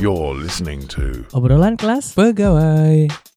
You're listening to Obrolan kelas pegawai.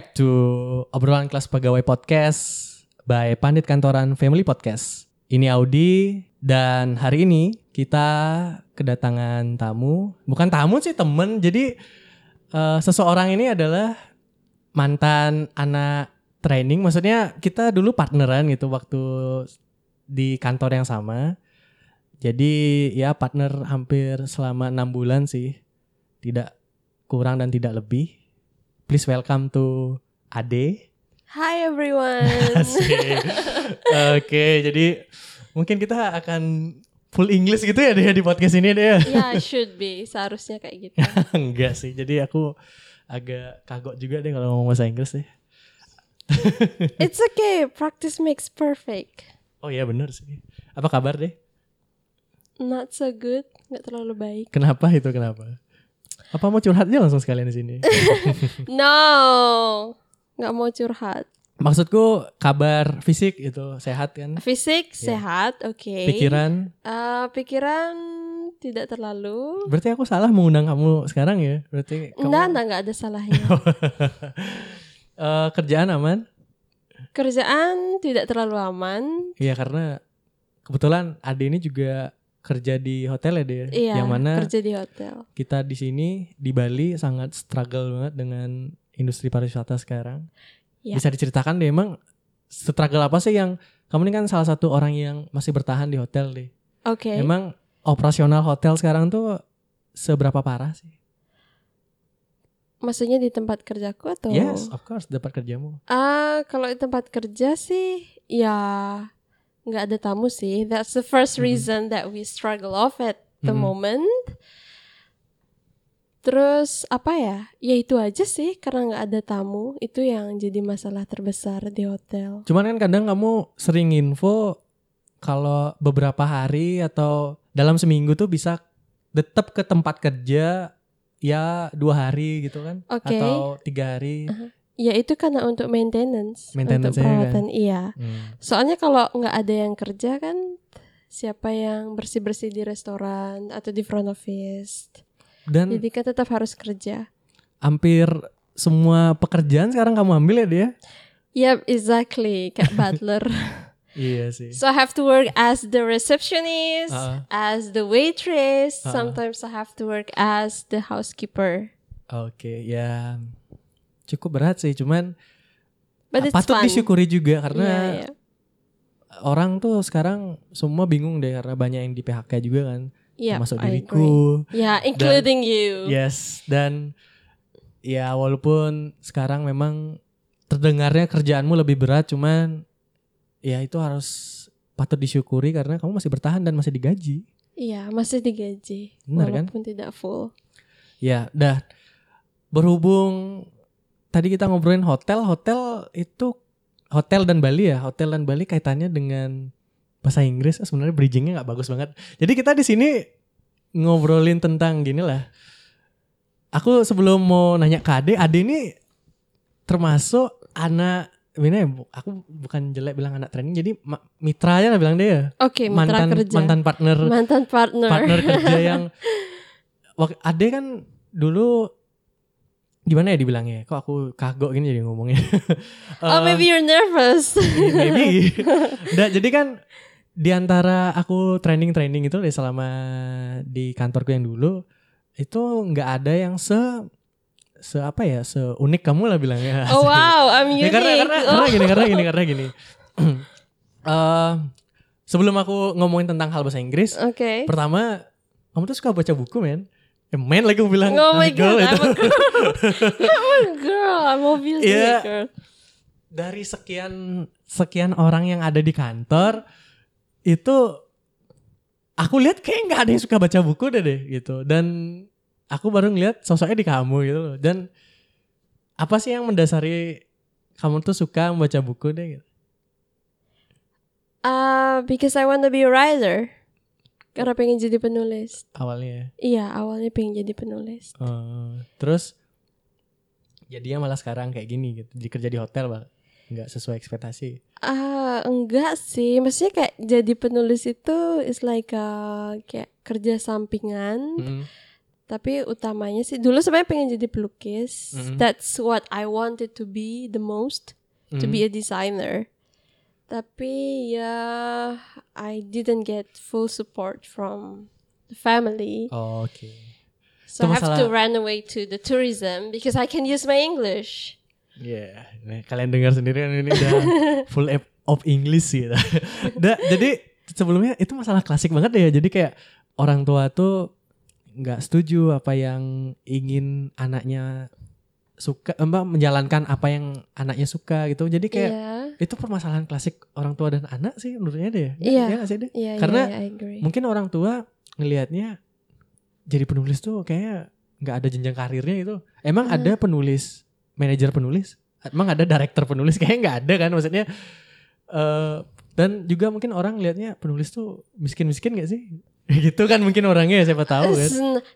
Back to Obrolan kelas pegawai podcast by Pandit Kantoran Family Podcast. Ini Audi dan hari ini kita kedatangan tamu, bukan tamu sih temen. Jadi eh, seseorang ini adalah mantan anak training. Maksudnya kita dulu partneran gitu waktu di kantor yang sama. Jadi ya partner hampir selama enam bulan sih, tidak kurang dan tidak lebih. Please welcome to Ade. Hi everyone. Oke, jadi mungkin kita akan full English gitu ya deh di podcast ini deh. ya should be seharusnya kayak gitu. Enggak sih, jadi aku agak kagok juga deh kalau ngomong bahasa Inggris deh. It's okay, practice makes perfect. Oh iya bener sih. Apa kabar deh? Not so good, nggak terlalu baik. Kenapa itu kenapa? Apa mau curhat aja langsung sekalian di sini? No, nggak mau curhat. Maksudku kabar fisik itu sehat kan? Fisik Ya. sehat, oke. Pikiran. Eh, pikiran tidak terlalu. Berarti aku salah mengundang kamu sekarang ya? Berarti kamu Enggak, enggak, enggak ada salahnya. Eh, kerjaan aman? Kerjaan tidak terlalu aman. Iya karena kebetulan Ade ini juga kerja di hotel ya dia. Iya, Yang mana kerja di hotel. kita di sini di Bali sangat struggle banget dengan industri pariwisata sekarang. Iya. Bisa diceritakan deh emang struggle apa sih yang kamu ini kan salah satu orang yang masih bertahan di hotel deh. Oke. Emang operasional hotel sekarang tuh seberapa parah sih? Maksudnya di tempat kerjaku atau? Yes, of course dapat kerjamu. Ah, kalau di tempat kerja sih, ya nggak ada tamu sih. That's the first Mhm. reason that we struggle off at the Mhm. moment. Terus apa ya? Ya itu aja sih karena nggak ada tamu. Itu yang jadi masalah terbesar di hotel. Cuman kan kadang kamu sering info kalau beberapa hari atau dalam seminggu tuh bisa tetap ke tempat kerja ya dua hari gitu kan Oke. atau tiga hari. Ya itu karena untuk maintenance, Maintenance-nya untuk kan? perawatan. Iya. Hmm. Soalnya kalau nggak ada yang kerja kan siapa yang bersih bersih di restoran atau di front office. Dan Jadi kan tetap harus kerja. hampir semua pekerjaan sekarang kamu ambil ya dia? Yep, exactly. Kayak butler. Iya sih. so I have to work as the receptionist, Uh-uh. as the waitress. Uh-uh. Sometimes I have to work as the housekeeper. Oke, ya cukup berat sih, cuman But patut fun. disyukuri juga karena Iya, iya. orang tuh sekarang semua bingung deh karena banyak yang di PHK juga kan, Yep, termasuk I agree. diriku. Yeah, including you. Yes, dan ya walaupun sekarang memang terdengarnya kerjaanmu lebih berat, cuman ya itu harus patut disyukuri karena kamu masih bertahan dan masih digaji. Iya, masih digaji. Benar kan? walaupun tidak full. Ya, dah berhubung tadi kita ngobrolin hotel, hotel itu hotel dan Bali ya, hotel dan Bali kaitannya dengan bahasa Inggris sebenarnya bridgingnya nggak bagus banget. Jadi kita di sini ngobrolin tentang gini lah. Aku sebelum mau nanya ke Ade, Ade ini termasuk anak ini bu- aku bukan jelek bilang anak training jadi mitra aja lah bilang dia Oke, mitra mantan kerja. mantan partner Mantan partner. partner kerja yang Ade kan dulu gimana ya dibilangnya kok aku kagok gini jadi ngomongnya oh, Eh, maybe you're nervous. maybe Nggak, jadi kan di antara aku training training itu deh selama di kantorku yang dulu itu nggak ada yang se se apa ya se unik kamu lah bilangnya oh wow, I'm Ya, unique. karena karena, Oh. karena gini karena gini karena gini Eh, sebelum aku ngomongin tentang hal bahasa Inggris Oke. pertama kamu tuh suka baca buku men Ya, main lagi aku bilang Oh my artikel god, itu. I'm a girl. I'm a girl. I'm obviously Iya. a girl. dari sekian sekian orang yang ada di kantor itu aku lihat kayak nggak ada yang suka baca buku deh deh gitu dan aku baru ngeliat sosoknya di kamu gitu loh dan apa sih yang mendasari kamu tuh suka membaca buku deh gitu? Uh, because I want to be a writer. Karena pengen jadi penulis. awalnya Iya, awalnya pengen jadi penulis. Eh, terus jadinya malah sekarang kayak gini gitu kerja di hotel bang nggak sesuai ekspektasi Ah, enggak sih. Maksudnya kayak jadi penulis itu is like a, kayak kerja sampingan. Mm-mm. Tapi utamanya sih dulu sebenarnya pengen jadi pelukis. Mhm. That's what I wanted to be the most, to Mm. be a designer. Tapi ya I didn't get full support from the family. Oh, oke So Itu I have to run away to the tourism because I can use my English. Iya, nih, kalian dengar sendiri kan ini udah full app of English gitu. Da, jadi sebelumnya itu masalah klasik banget ya. Jadi kayak orang tua tuh nggak setuju apa yang ingin anaknya suka, eh, mbak menjalankan apa yang anaknya suka gitu. Jadi kayak Iya, itu permasalahan klasik orang tua dan anak sih menurutnya deh. Iya. Iya nggak sih deh. iya, Karena iya, agree. Mungkin orang tua ngelihatnya jadi penulis tuh kayak nggak ada jenjang karirnya gitu. Emang Hmm. ada penulis, manajer penulis? Emang ada director penulis? Kayaknya nggak ada kan maksudnya. eh dan juga mungkin orang lihatnya penulis tuh miskin-miskin gak sih? gitu kan mungkin orangnya siapa tahu kan.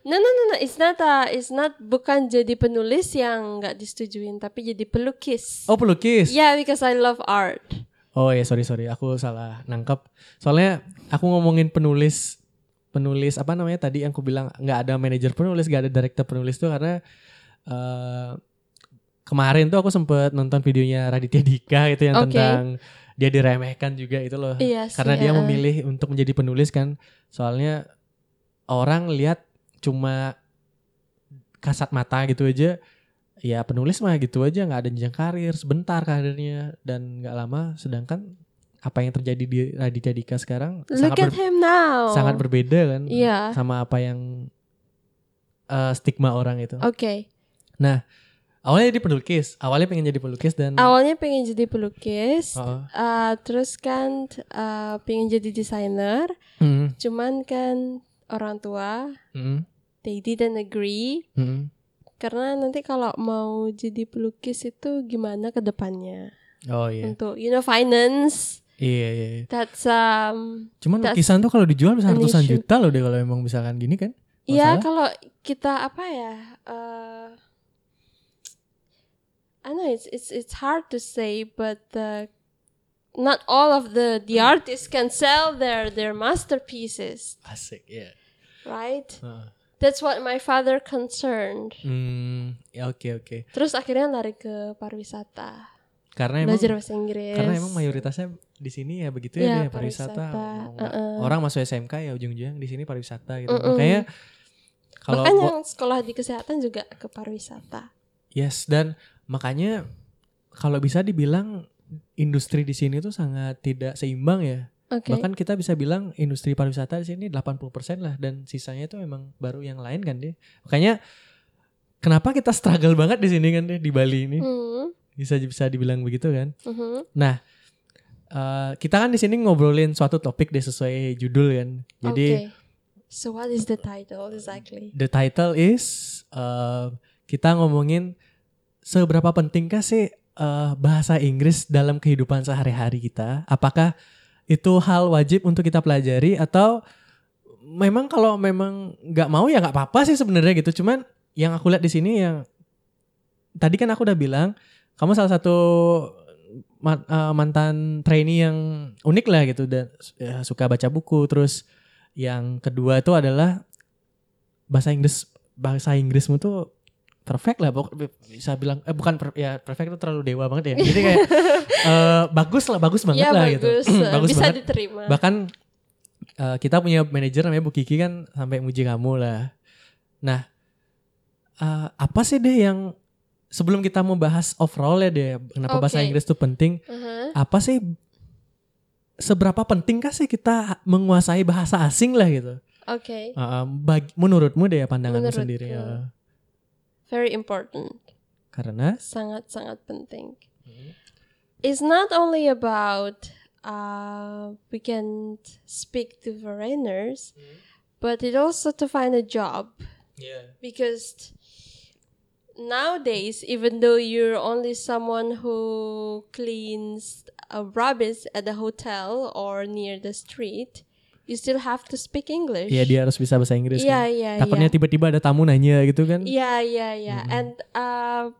No, no, no, no. It's not a, it's not bukan jadi penulis yang nggak disetujuin, tapi jadi pelukis. Oh pelukis. Yeah, because I love art. Oh ya sorry sorry aku salah nangkep. Soalnya aku ngomongin penulis penulis apa namanya tadi yang aku bilang nggak ada manajer penulis nggak ada director penulis tuh karena eh kemarin tuh aku sempet nonton videonya Raditya Dika gitu yang Oke. tentang dia diremehkan juga itu loh Iya sih. karena dia uh-uh. memilih untuk menjadi penulis kan soalnya orang lihat cuma kasat mata gitu aja ya penulis mah gitu aja nggak ada jenjang karir sebentar karirnya dan nggak lama sedangkan apa yang terjadi di Raditya Dika sekarang Look sangat at ber- him now. sangat berbeda kan Iya. sama apa yang eh, stigma orang itu Oke. Awalnya jadi pelukis. Awalnya pengen jadi pelukis dan Awalnya pengen jadi pelukis. Oh, uh, terus kan uh, pengen jadi desainer. mm, Cuman kan orang tua mm, they didn't agree. Mm. karena nanti kalau mau jadi pelukis itu gimana ke depannya? Oh iya. Untuk you know finance. Iya iya iya. that's um cuman That's lukisan tuh kalau dijual bisa an ratusan juta loh deh kalau emang misalkan gini kan. Iya kalau kita apa ya uh, I know it's it's it's hard to say but uh, not all of the the artists can sell their their masterpieces asik ya right Heeh. that's what my father concerned Hmm, ya oke oke. terus akhirnya lari ke pariwisata Karena emang belajar bahasa Inggris karena emang mayoritasnya di sini ya begitu ya, deh, pariwisata. pariwisata, Mau- uh-uh. Orang masuk SMK ya ujung-ujung di sini pariwisata gitu. Mm-mm. Makanya kalau bahkan yang sekolah di kesehatan juga ke pariwisata yes dan makanya kalau bisa dibilang industri di sini tuh sangat tidak seimbang ya. oke Bahkan kita bisa bilang industri pariwisata di sini 80% lah dan sisanya itu memang baru yang lain kan deh. Makanya kenapa kita struggle banget di sini kan deh di Bali ini. Hmm, Bisa bisa dibilang begitu kan. mhm. Nah, eh, kita kan di sini ngobrolin suatu topik deh sesuai judul kan. Jadi Oke. So what is the title exactly? the title is eh, kita ngomongin seberapa pentingkah sih eh, bahasa Inggris dalam kehidupan sehari-hari kita? Apakah itu hal wajib untuk kita pelajari atau memang kalau memang nggak mau ya nggak apa-apa sih sebenarnya gitu. Cuman yang aku lihat di sini yang tadi kan aku udah bilang kamu salah satu eh, mantan trainee yang unik lah gitu dan ya, suka baca buku terus yang kedua itu adalah bahasa Inggris bahasa Inggrismu tuh perfect lah pokok- bisa bilang eh bukan per- ya perfect itu terlalu dewa banget ya jadi kayak eh, bagus lah bagus banget ya lah bagus, gitu uh, bagus bisa banget diterima. bahkan eh, kita punya manajer namanya Bu Kiki kan sampai muji kamu lah nah eh, apa sih deh yang sebelum kita mau bahas overall ya deh kenapa bahasa Oke. Inggris tuh penting Uh-huh. apa sih seberapa pentingkah sih kita menguasai bahasa asing lah gitu Oke, Uh, bagi, menurutmu deh ya pandanganmu Menurutku. sendiri ya. Very important, Karena sangat sangat penting. it's not only about uh, we can speak to foreigners, but it also to find a job Yeah. because nowadays, even though you're only someone who cleans a rubbish at the hotel or near the street, you still have to speak English. Iya dia harus bisa bahasa Inggris. yeah, kan. yeah, Takutnya yeah. tiba-tiba ada tamu nanya gitu kan. Yeah, yeah, yeah. And uh,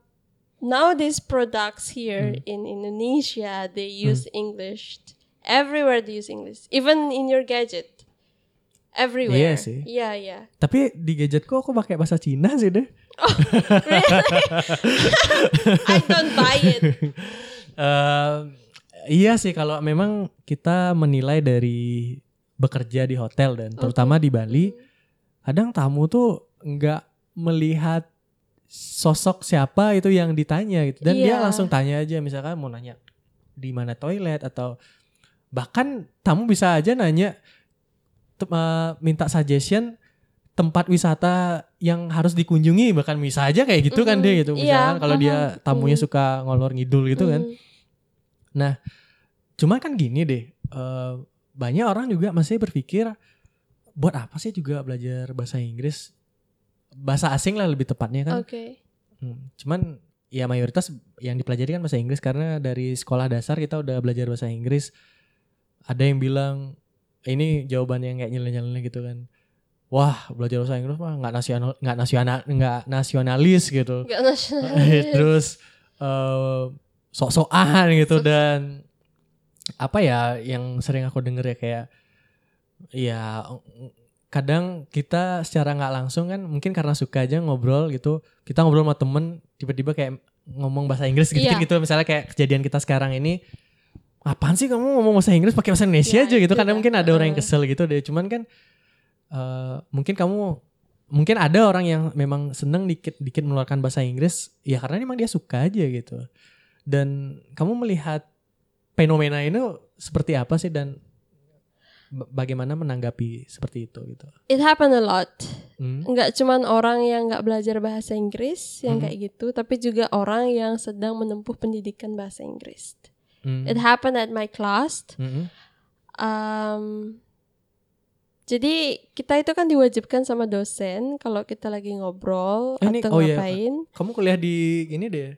now these products here Mm. in Indonesia, they use English. Everywhere they use English. Even in your gadget. Everywhere. Iya sih. Yeah, yeah. Tapi di gadgetku aku pakai bahasa Cina sih deh. I don't buy it. Eh, iya sih kalau memang kita menilai dari bekerja di hotel dan terutama di Bali, kadang tamu tuh nggak melihat sosok siapa itu yang ditanya gitu dan dia Iya. langsung tanya aja misalkan mau nanya di mana toilet atau bahkan tamu bisa aja nanya eh, minta suggestion tempat wisata yang harus dikunjungi bahkan bisa aja kayak gitu kan Mm-mm. dia gitu Iya, misalkan kalau dia tamunya Mm. suka ngolor ngidul gitu kan Mm. Cuma kan gini deh, eh, banyak orang juga masih berpikir buat apa sih juga belajar bahasa Inggris, bahasa asing lah lebih tepatnya kan. Oke. Hmm, Cuman ya mayoritas yang dipelajari kan bahasa Inggris karena dari sekolah dasar kita udah belajar bahasa Inggris. Ada yang bilang ini jawaban yang kayak nyeleneh-nyeleneh gitu kan. Wah belajar bahasa Inggris mah nggak nasional nggak nasional nggak nasionalis gitu. Gak nasional. terus eh, sok-sokan gitu dan apa ya yang sering aku denger ya kayak ya kadang kita secara nggak langsung kan mungkin karena suka aja ngobrol gitu kita ngobrol sama temen tiba-tiba kayak ngomong bahasa Inggris gitu Iya. gitu. Misalnya kayak kejadian kita sekarang ini apaan sih kamu ngomong bahasa Inggris pakai bahasa Indonesia Ya, aja? gitu. dah. mungkin ada orang yang kesel gitu deh. Cuman kan eh, mungkin kamu mungkin ada orang yang memang seneng dikit dikit mengeluarkan bahasa Inggris ya karena memang dia suka aja gitu. Dan kamu melihat fenomena ini seperti apa sih dan ba- bagaimana menanggapi seperti itu gitu It happen a lot. Hmm. Nggak cuman orang yang nggak belajar bahasa Inggris yang Mhm. kayak gitu, tapi juga orang yang sedang menempuh pendidikan bahasa Inggris. Hmm. It happened at my class. Mm-mm. Um, jadi kita itu kan diwajibkan sama dosen kalau kita lagi ngobrol ini- atau oh iya. ngapain. kamu kuliah di ini deh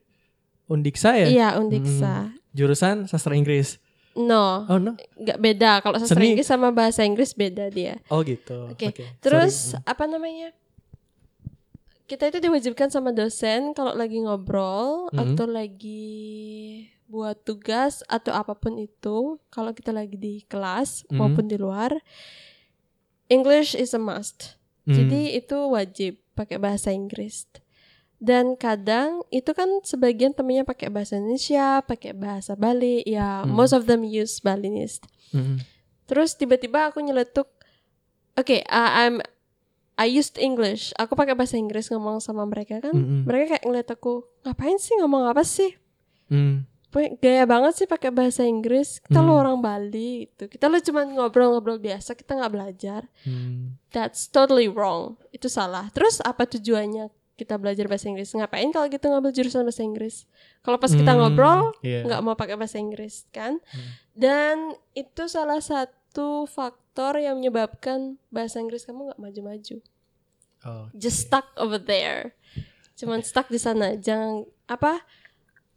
Undiksa ya Iya, undiksa. jurusan sastra Inggris No, oh no nggak beda. Kalau sastra Seni. Inggris sama bahasa Inggris beda dia. oh gitu Oke, Oke, Terus sorry. apa namanya? Kita itu diwajibkan sama dosen kalau lagi ngobrol Mhm. atau lagi buat tugas atau apa pun itu, kalau kita lagi di kelas Mhm. maupun di luar, English is a must. Hmm. Jadi itu wajib pakai bahasa Inggris. Dan kadang itu kan sebagian temennya pakai bahasa Indonesia, pakai bahasa Bali, ya Hmm. most of them use Balinese. Mm-mm. Terus tiba-tiba aku nyeletuk, oke, uh, I'm I used English. Aku pakai bahasa Inggris ngomong sama mereka kan. Mm-mm. Mereka kayak ngeliat aku, ngapain sih ngomong apa sih? Mm. Pokoknya Gaya banget sih pakai bahasa Inggris. Kita lo Hmm. orang Bali gitu. Kita lo cuma ngobrol-ngobrol biasa, kita nggak belajar. Mm. That's totally wrong. Itu salah. Terus apa tujuannya kita belajar bahasa Inggris? Ngapain kalau kita ngambil jurusan bahasa Inggris? Kalau pas kita Hmm, ngobrol iya. nggak mau pakai bahasa Inggris kan? Hmm. Dan itu salah satu faktor yang menyebabkan bahasa Inggris kamu nggak maju-maju. Oh, Just stuck over there. Cuman stuck di sana. Jangan apa?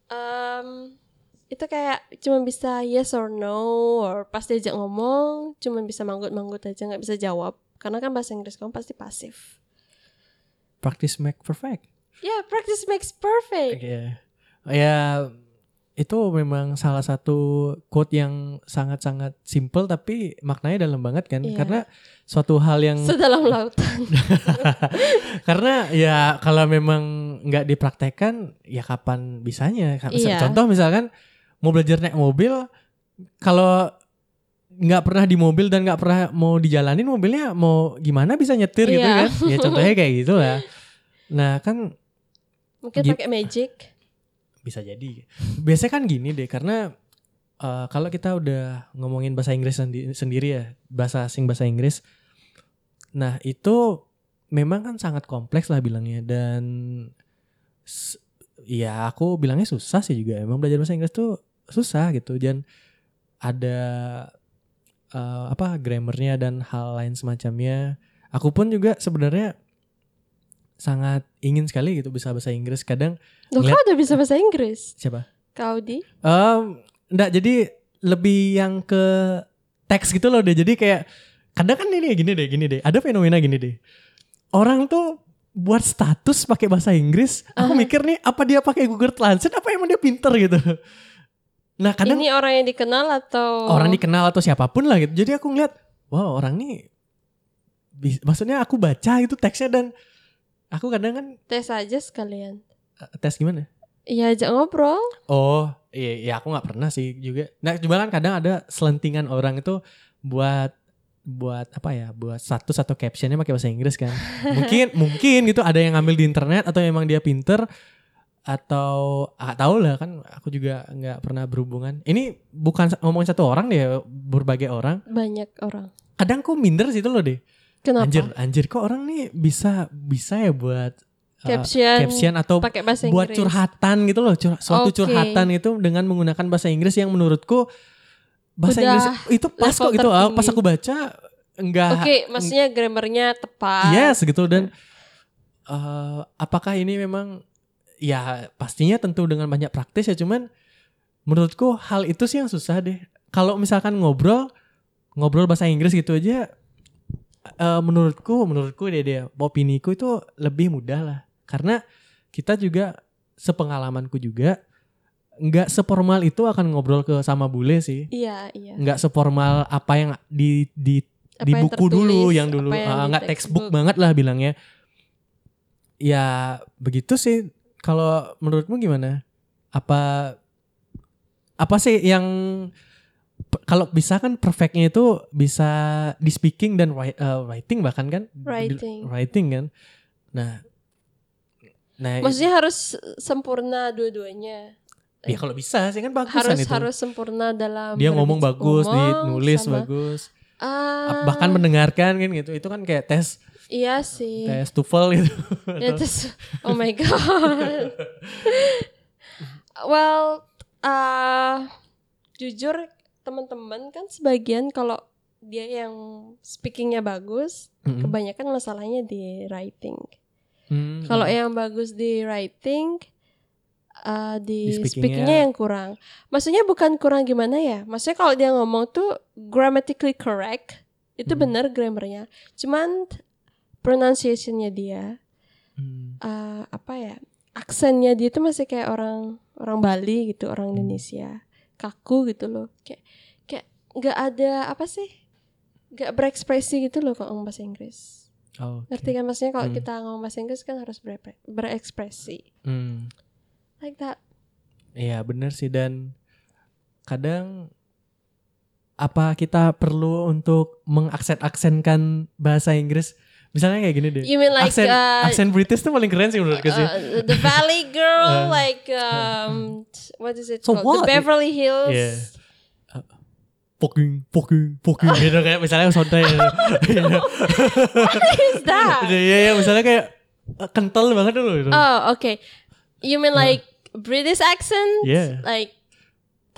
em, itu kayak cuma bisa yes or no or pas diajak ngomong cuma bisa manggut-manggut aja nggak bisa jawab karena kan bahasa Inggris kamu pasti pasif. Practice make perfect Ya, practice makes perfect. Iya. Ya itu memang salah satu quote yang sangat-sangat simple tapi maknanya dalam banget kan Iya. karena suatu hal yang Sedalam lautan. karena ya kalau memang nggak dipraktekkan ya kapan bisanya Iya. contoh misalkan mau belajar naik mobil kalau nggak pernah di mobil dan nggak pernah mau dijalanin mobilnya mau gimana bisa nyetir gitu Iya. kan ya contohnya kayak gitu lah nah kan Mungkin pakai magic. bisa jadi biasanya kan gini deh karena eh, kalau kita udah ngomongin bahasa Inggris sendi- sendiri ya bahasa asing bahasa Inggris nah itu memang kan sangat kompleks lah bilangnya dan ya aku bilangnya susah sih juga emang belajar bahasa Inggris tuh susah gitu dan ada eh, apa grammarnya dan hal lain semacamnya. Aku pun juga sebenarnya sangat ingin sekali gitu bisa bahasa Inggris. Kadang Loh, Ngeliat- kau udah bisa bahasa Inggris? siapa? Kau di? Um, enggak jadi lebih yang ke teks gitu loh deh. Jadi kayak kadang kan ini gini deh, gini deh. Ada fenomena gini deh. Orang tuh buat status pakai bahasa Inggris. Aku Ah. mikir nih apa dia pakai Google Translate apa emang dia pinter gitu. Nah, kadang Ini orang yang dikenal atau orang dikenal atau siapa pun lah gitu. Jadi aku ngeliat, wow orang bis- maksudnya aku baca itu teksnya dan aku kadang kan tes aja sekalian? eh, tes gimana? Iya, ajak ngobrol. Oh, iya, iya aku nggak pernah sih juga. Nah, cuma kan kadang ada selentingan orang itu buat buat apa ya, buat status atau captionnya pakai bahasa Inggris kan. Mungkin mungkin gitu ada yang ngambil di internet atau emang dia pinter atau ah, tahu lah kan aku juga nggak pernah berhubungan. Ini bukan ngomongin satu orang deh, berbagai orang. Banyak orang. Kadang aku minder sih itu loh deh. Kenapa? Anjir, anjir kok orang nih bisa bisa ya buat uh, Caption, caption atau pakai bahasa Inggris. buat curhatan gitu loh, cur- suatu Oke. curhatan itu dengan menggunakan bahasa Inggris yang menurutku bahasa Udah Inggris itu pas kok gitu. Ah, Pas tertinggi. aku baca enggak Oke, maksudnya grammarnya tepat. yes gitu dan eh, apakah ini memang ya pastinya tentu dengan banyak praktis ya cuman menurutku hal itu sih yang susah deh. Kalau misalkan ngobrol ngobrol bahasa Inggris gitu aja eh, menurutku menurutku deh deh opiniku itu lebih mudah lah. Karena kita juga sepengalamanku juga nggak seformal itu akan ngobrol ke sama bule sih. Iya, iya. nggak seformal apa yang di di Apa di yang buku dulu tertulis, yang dulu. yang ah, di nggak textbook banget lah bilangnya. Ya begitu sih kalau menurutmu gimana? Apa apa sih yang kalau bisa kan perfectnya itu bisa di speaking dan eh, writing bahkan kan? Di- Writing. writing kan? Nah nah Maksudnya harus sempurna dua-duanya. ya kalau bisa sih kan bagus Harus itu. harus sempurna dalam dia ngomong bagus ngomong nulis sama- bagus. Ah, bahkan mendengarkan kan gitu. Itu kan kayak tes Iya sih. tes TOEFL gitu Ya, terus, oh my god. well, uh, jujur teman-teman kan sebagian kalau dia yang speakingnya bagus, Mm-mm. kebanyakan masalahnya di writing. Hmm. Kalau yang bagus di writing, uh, di, Di speakingnya- speakingnya yang kurang. Maksudnya bukan kurang gimana ya? Maksudnya kalau dia ngomong tuh grammatically correct, itu Hmm. benar grammarnya. Cuman pronunciationnya dia Hmm. eh, apa ya aksennya dia tuh masih kayak orang orang Bali gitu orang Hmm. Indonesia kaku gitu loh kayak kayak nggak ada apa sih nggak berekspresi gitu loh kalau ngomong bahasa Inggris Oh, oke. ngerti kan maksudnya kalau Hmm. kita ngomong bahasa Inggris kan harus berepre- berekspresi Hmm. like that Iya benar sih dan kadang apa kita perlu untuk mengaksen-aksenkan bahasa Inggris misalnya kayak gini deh you mean like aksen uh, aksen British tuh paling keren sih menurutku sih uh, the Valley Girl Uh, like um what is it So called what? the Beverly Hills Yeah. fucking fucking fucking gitu kayak misalnya sontai Iya. what is that Iya iya misalnya kayak eh, kental banget dulu itu. Oh, okay. You mean like British accent? Yeah. Like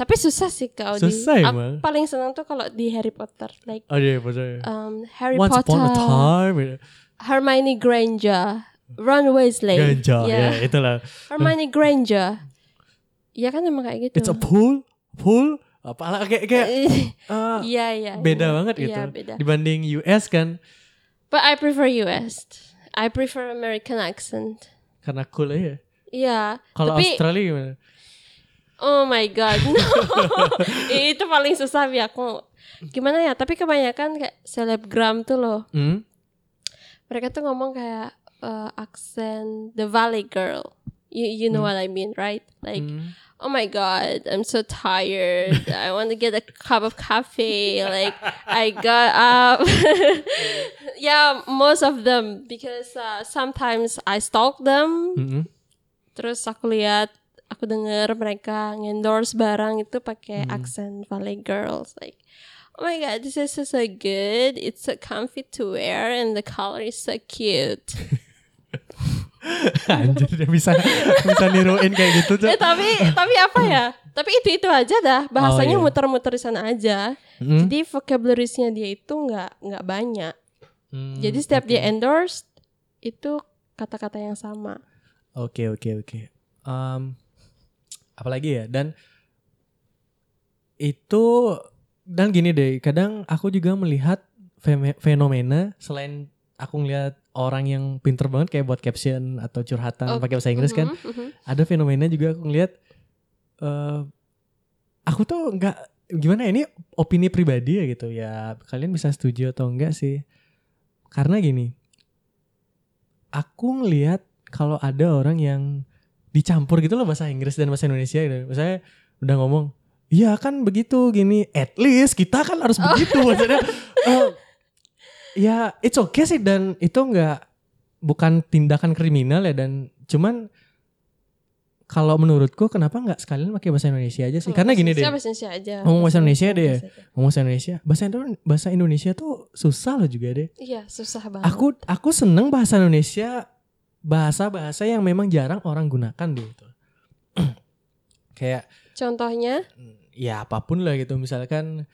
tapi susah sih kau Susah di. emang. Aku paling senang tuh kalau di Harry Potter, like Oh iya percaya. um, Harry Once Potter, upon a time gitu. Hermione Granger, Ron Weasley. Ganja Yeah. ya itulah. Hermione Granger. Iya kan emang kayak gitu. It's a pool, pool, apalah kayak kayak eh, Iya, iya. beda iya. banget gitu. Iya, beda. Dibanding US kan But I prefer US. I prefer American accent. karena cool aja. Iya, Kalau tapi Australia gimana? Oh my god, no. itu paling susah ya aku. Gimana ya? Tapi kebanyakan kayak selebgram tuh loh. Hmm? Mereka tuh ngomong kayak uh, aksen the Valley Girl. You you know what I mean, right? Like, Hmm. oh my god, I'm so tired. I want to get a cup of coffee. Like, I got up. yeah, most of them because uh, sometimes I stalk them. Mm-mm. Terus aku lihat, aku denger mereka ngendorse barang itu pakai Hmm. aksen Valley Girls. Like, oh my god, this is so, good. It's so comfy to wear and the color is so cute. Anjir dia bisa bisa niruin kayak gitu tuh. eh tapi tapi apa ya? Tapi itu itu aja dah. Bahasanya iya. muter-muter di sana aja. Hmm? Jadi vocabulariesnya dia itu nggak nggak banyak. Hmm, Jadi setiap oke. dia endorse itu kata-kata yang sama. Oke oke oke. Em, apalagi ya dan itu dan gini deh kadang aku juga melihat fenomena selain aku ngeliat orang yang pinter banget kayak buat caption atau curhatan Oh, pakai bahasa Inggris kan Mhm, mhm. ada fenomena juga aku ngeliat eh aku tuh nggak gimana ya, ini opini pribadi ya gitu ya kalian bisa setuju atau enggak sih karena gini aku ngelihat kalau ada orang yang dicampur gitu loh bahasa Inggris dan bahasa Indonesia gitu misalnya udah ngomong iya kan begitu gini at least kita kan harus begitu maksudnya eh, ya it's okay sih dan itu nggak bukan tindakan kriminal ya dan cuman kalau menurutku kenapa nggak sekalian pakai bahasa Indonesia aja sih? Oh, Karena gini deh, Bahasa Indonesia aja. Ngomong bahasa Indonesia deh ya? Indonesia. ngomong bahasa Indonesia, bahasa Indo- bahasa Indonesia tuh susah loh juga deh. Iya, susah banget. Aku aku seneng bahasa Indonesia, bahasa-bahasa yang memang jarang orang gunakan deh itu. Kayak Contohnya, ya apa pun lah gitu, misalkan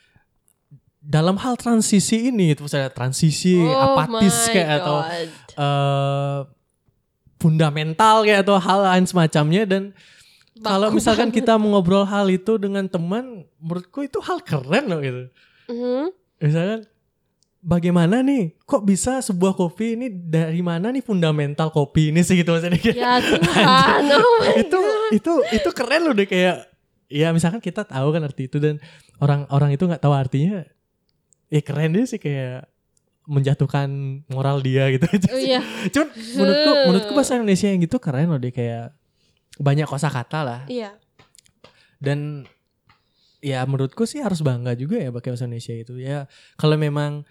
dalam hal transisi ini itu misalnya transisi oh apatis kayak atau God. eh fundamental kayak atau hal lain semacamnya dan kalau misalkan banget. kita mengobrol hal itu dengan teman menurutku itu hal keren loh gitu Mhm. misalkan bagaimana nih? Kok bisa sebuah kopi ini dari mana nih fundamental kopi ini sih gitu maksudnya? Ya Tuhan, oh itu itu itu keren loh deh kayak ya misalkan kita tahu kan arti itu dan orang-orang itu nggak tahu artinya ya keren deh sih kayak menjatuhkan moral dia gitu Oh iya, Cuman menurutku menurutku bahasa Indonesia yang gitu keren loh deh kayak banyak kosakata lah. Iya. dan ya menurutku sih harus bangga juga ya pakai bahasa Indonesia itu. Ya kalau memang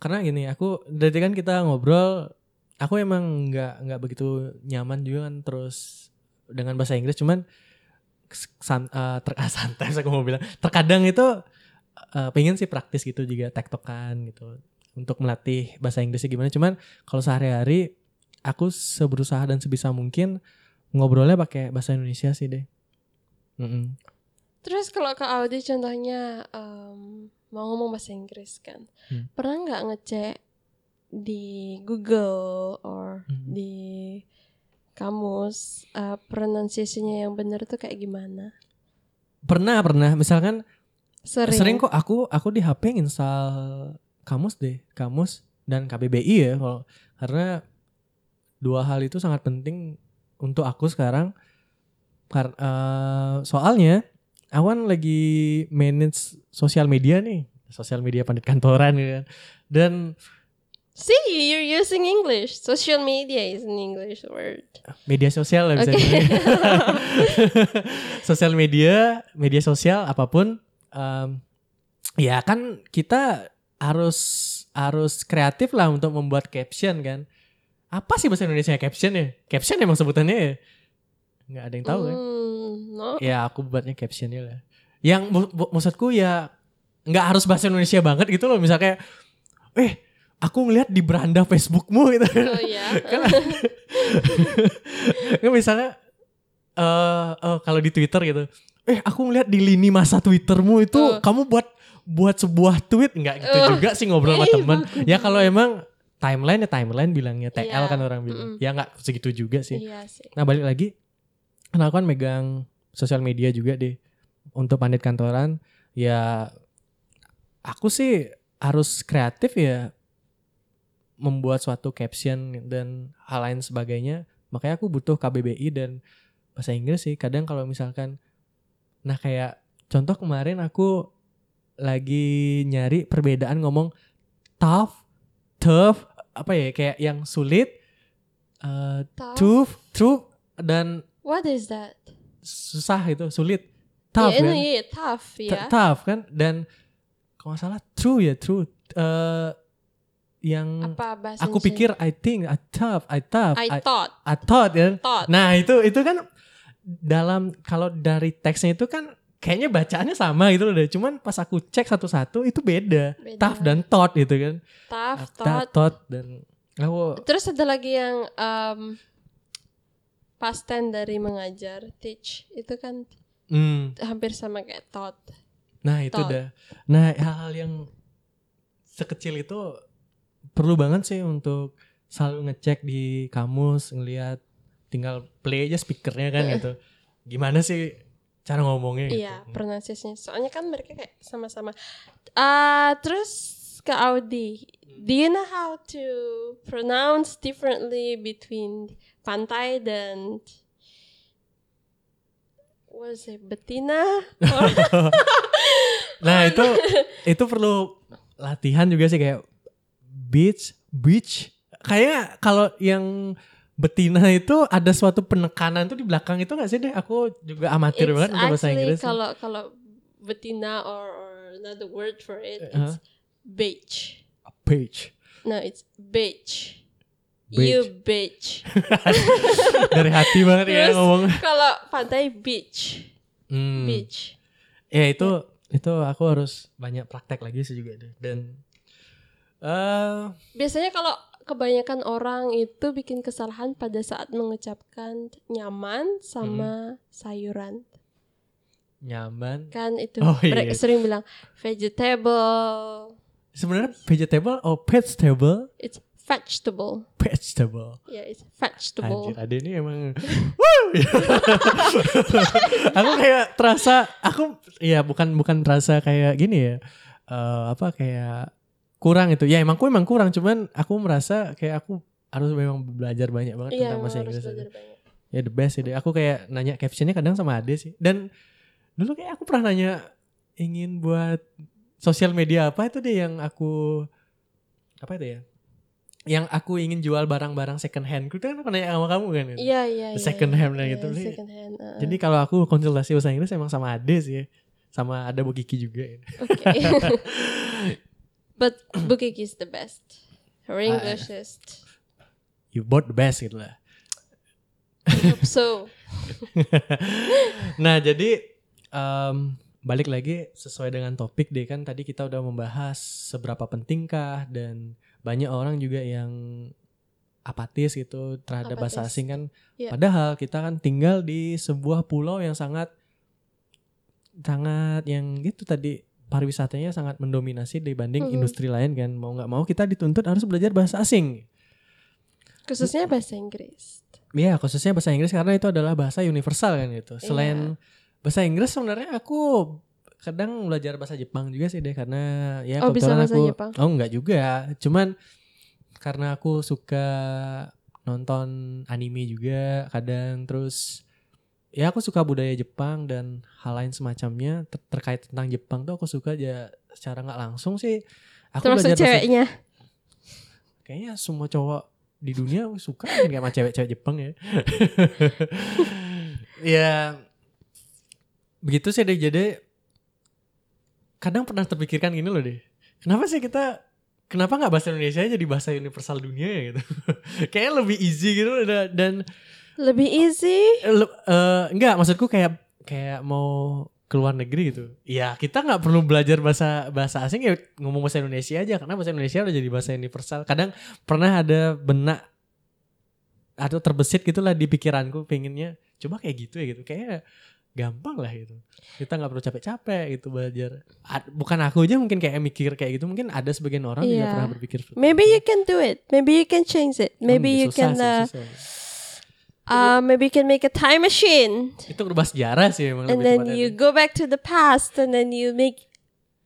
karena gini aku dari kan kita ngobrol aku emang nggak nggak begitu nyaman juga kan terus dengan bahasa Inggris cuman san, eh, ter, ah, santai aku mau bilang. Terkadang itu eh, pengen sih praktis gitu juga tektokan gitu untuk melatih bahasa Inggrisnya gimana. Cuman kalau sehari-hari aku seberusaha dan sebisa mungkin ngobrolnya pakai bahasa Indonesia sih deh. Mm-mm. Terus kalau ke Audi contohnya em, mau ngomong bahasa Inggris kan, Hmm. pernah nggak ngecek di Google or Hmm. di kamus eh, pronunciation-nya yang benar tuh kayak gimana? Pernah pernah misalkan Sering. sering, kok aku aku di HP install kamus deh kamus dan KBBI ya kalau karena dua hal itu sangat penting untuk aku sekarang Kar- eh, soalnya Awan lagi manage sosial media nih sosial media pandit kantoran gitu kan. Dan See, you're using English. Social media is an English word. media sosial lah bisa dibilang. sosial media media sosial apa pun em, ya kan kita harus harus kreatif lah untuk membuat caption kan. Apa sih bahasa Indonesia caption ya caption emang sebutannya ya? Nggak ada yang tahu kan? Hmm, no. ya aku buatnya captionnya lah yang maksudku ya nggak harus bahasa Indonesia banget gitu loh misalnya eh aku ngeliat di beranda Facebookmu gitu Oh iya. kan kan misalnya eh eh, kalau di Twitter gitu eh aku ngeliat di lini masa Twittermu itu Uh. kamu buat buat sebuah tweet nggak gitu Uh. juga sih ngobrol sama Ih, temen ya kalau emang timeline ya timeline bilangnya TL Iya, kan orang bilang mm-mm. ya nggak segitu juga sih Iya sih. nah balik lagi karena aku kan megang sosial media juga deh. Untuk pandit kantoran ya aku sih harus kreatif ya membuat suatu caption dan hal lain sebagainya. Makanya aku butuh KBBI dan bahasa Inggris sih. Kadang kalau misalkan nah kayak contoh kemarin aku lagi nyari perbedaan ngomong tough tough apa ya kayak yang sulit eh, Tough. tough tough dan What is that? susah itu sulit tough Iya, kan iya, tough T- ya. tough kan dan kalau nggak salah true ya true Eh yang Apa bahasa aku pikir I think I tough I tough I I, thought, I thought ya thought. nah itu itu kan dalam kalau dari teksnya itu kan kayaknya bacaannya sama gitu loh deh cuman pas aku cek satu-satu itu beda, Beda. tough dan thought gitu kan tough, thought. thought dan aku Terus ada lagi yang um, past tense dari mengajar, teach. Itu kan Hmm. hampir sama kayak thought. Nah itu dah. Nah hal-hal yang sekecil itu perlu banget sih untuk selalu ngecek di kamus ngelihat tinggal play aja speakernya kan gitu. Gimana sih cara ngomongnya gitu. Iya, pronunciation. Soalnya kan mereka kayak sama-sama. Ah, terus ke Audi. Do you know how to pronounce differently between pantai dan what is it, betina? Nah itu itu perlu latihan juga sih kayak beach beach kayak kalau yang betina itu ada suatu penekanan tuh di belakang itu gak sih deh aku juga amatir it's banget untuk bahasa Inggris kalau kalau betina or, or another word for it, Uh-huh. it's beach. beach No, it's beach. Beach. You bitch. dari hati banget ya Terus ngomong kalau pantai beach, Hmm. beach. ya itu itu aku harus banyak praktek lagi sih juga deh dan eh Biasanya kalau kebanyakan orang itu bikin kesalahan pada saat mengucapkan nyaman sama sayuran. nyaman Kan itu Oh, iya. sering bilang vegetable, sebenarnya vegetable or vegetable it's vegetable. vegetable Ya, it's vegetable. Anjir, ada ini emang! Aku kayak terasa Aku ya bukan bukan terasa kayak gini ya eh, Apa kayak Kurang itu Ya emang aku emang kurang Cuman aku merasa kayak aku Harus memang belajar banyak banget Iya, Tentang bahasa Inggris. Ya the best deh Aku kayak nanya captionnya kadang sama Ade sih Dan Dulu kayak aku pernah nanya Ingin buat Sosial media apa itu deh yang aku Apa itu ya yang aku ingin jual barang-barang second hand, itu kan aku nanya sama kamu kan? Iya, iya, iya. Second iya. hand lah Iya, gitu. Jadi- Second hand. uh, Jadi kalau aku konsultasi bahasa Inggris emang sama Ade sih ya. Sama ada Bu Kiki juga ya. Oke. But Bukiki is the best. Her Ah, English is You both the best gitu lah. I hope so. nah jadi em, balik lagi sesuai dengan topik deh kan tadi kita udah membahas seberapa pentingkah dan banyak orang juga yang apatis gitu terhadap bahasa Apatis. asing kan. Iya. Padahal kita kan tinggal di sebuah pulau yang sangat sangat yang gitu tadi pariwisatanya sangat mendominasi dibanding Mhm. industri lain kan mau nggak mau kita dituntut harus belajar bahasa asing Khususnya bahasa Inggris. Iya khususnya bahasa Inggris karena itu adalah bahasa universal kan gitu. Selain bahasa Inggris sebenarnya aku kadang belajar bahasa Jepang juga sih deh karena ya Oh, bisa kebetulan bahasa aku Jepang? oh enggak juga cuman karena aku suka nonton anime juga kadang terus ya aku suka budaya Jepang dan hal lain semacamnya ter- terkait tentang Jepang tuh aku suka aja secara nggak langsung sih aku Termasuk belajar bahasa ceweknya. kayaknya semua cowok di dunia suka kan kayak sama cewek-cewek Jepang ya. ya begitu sih deh jadi kadang pernah terpikirkan gini loh deh. Kenapa sih kita kenapa nggak bahasa Indonesia aja jadi bahasa universal dunia ya gitu. Kayaknya lebih easy gitu dan, Lebih easy. le- eh, enggak maksudku kayak kayak mau ke luar negeri gitu. Ya kita nggak perlu belajar bahasa bahasa asing ya ngomong bahasa Indonesia aja karena bahasa Indonesia udah jadi bahasa universal. Kadang pernah ada benak atau terbesit gitulah di pikiranku pengennya coba kayak gitu ya gitu. Kayak gampang lah gitu. Kita nggak perlu capek-capek gitu belajar. Bukan aku aja mungkin kayak mikir kayak gitu. Mungkin ada sebagian orang juga Iya. pernah berpikir. Maybe you can do it. Maybe you can change it. Maybe Hmm, you susah can sih, uh, susah. uh maybe you can make a time machine Itu berubah sejarah sih emang and then you nih. go back to the past and then you make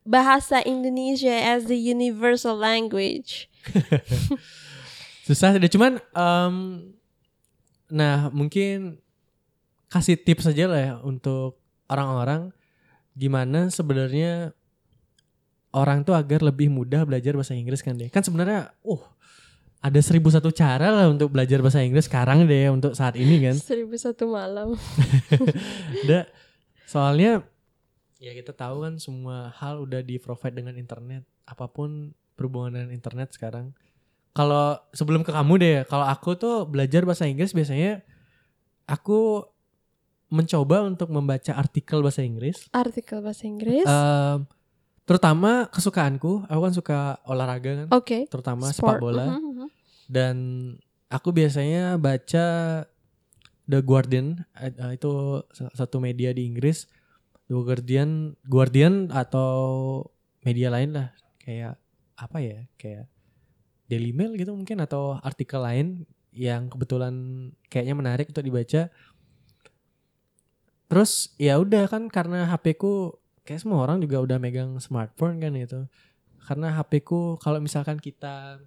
bahasa Indonesia as the universal language. susah deh cuman em, nah mungkin kasih tips aja lah ya untuk orang-orang gimana sebenarnya orang tuh agar lebih mudah belajar bahasa Inggris kan deh. Kan sebenarnya uh ada seribu satu cara lah untuk belajar bahasa Inggris sekarang deh untuk saat ini kan. Seribu satu malam. Da, soalnya ya kita tahu kan semua hal udah di provide dengan internet. Apa pun berhubungan dengan internet sekarang. Kalau sebelum ke kamu deh kalau aku tuh belajar bahasa Inggris biasanya aku mencoba untuk membaca artikel bahasa Inggris Artikel bahasa Inggris. Em, terutama kesukaanku aku kan suka olahraga kan Oke. terutama Sport. sepak bola Mhm, mhm. dan aku biasanya baca The Guardian eh, eh, itu sa- satu media di Inggris. The Guardian, Guardian atau media lain lah kayak apa ya kayak Daily Mail gitu mungkin atau artikel lain yang kebetulan kayaknya menarik untuk dibaca. Terus ya udah kan karena HP ku kayak semua orang juga udah megang smartphone kan itu. Karena HP ku kalau misalkan kita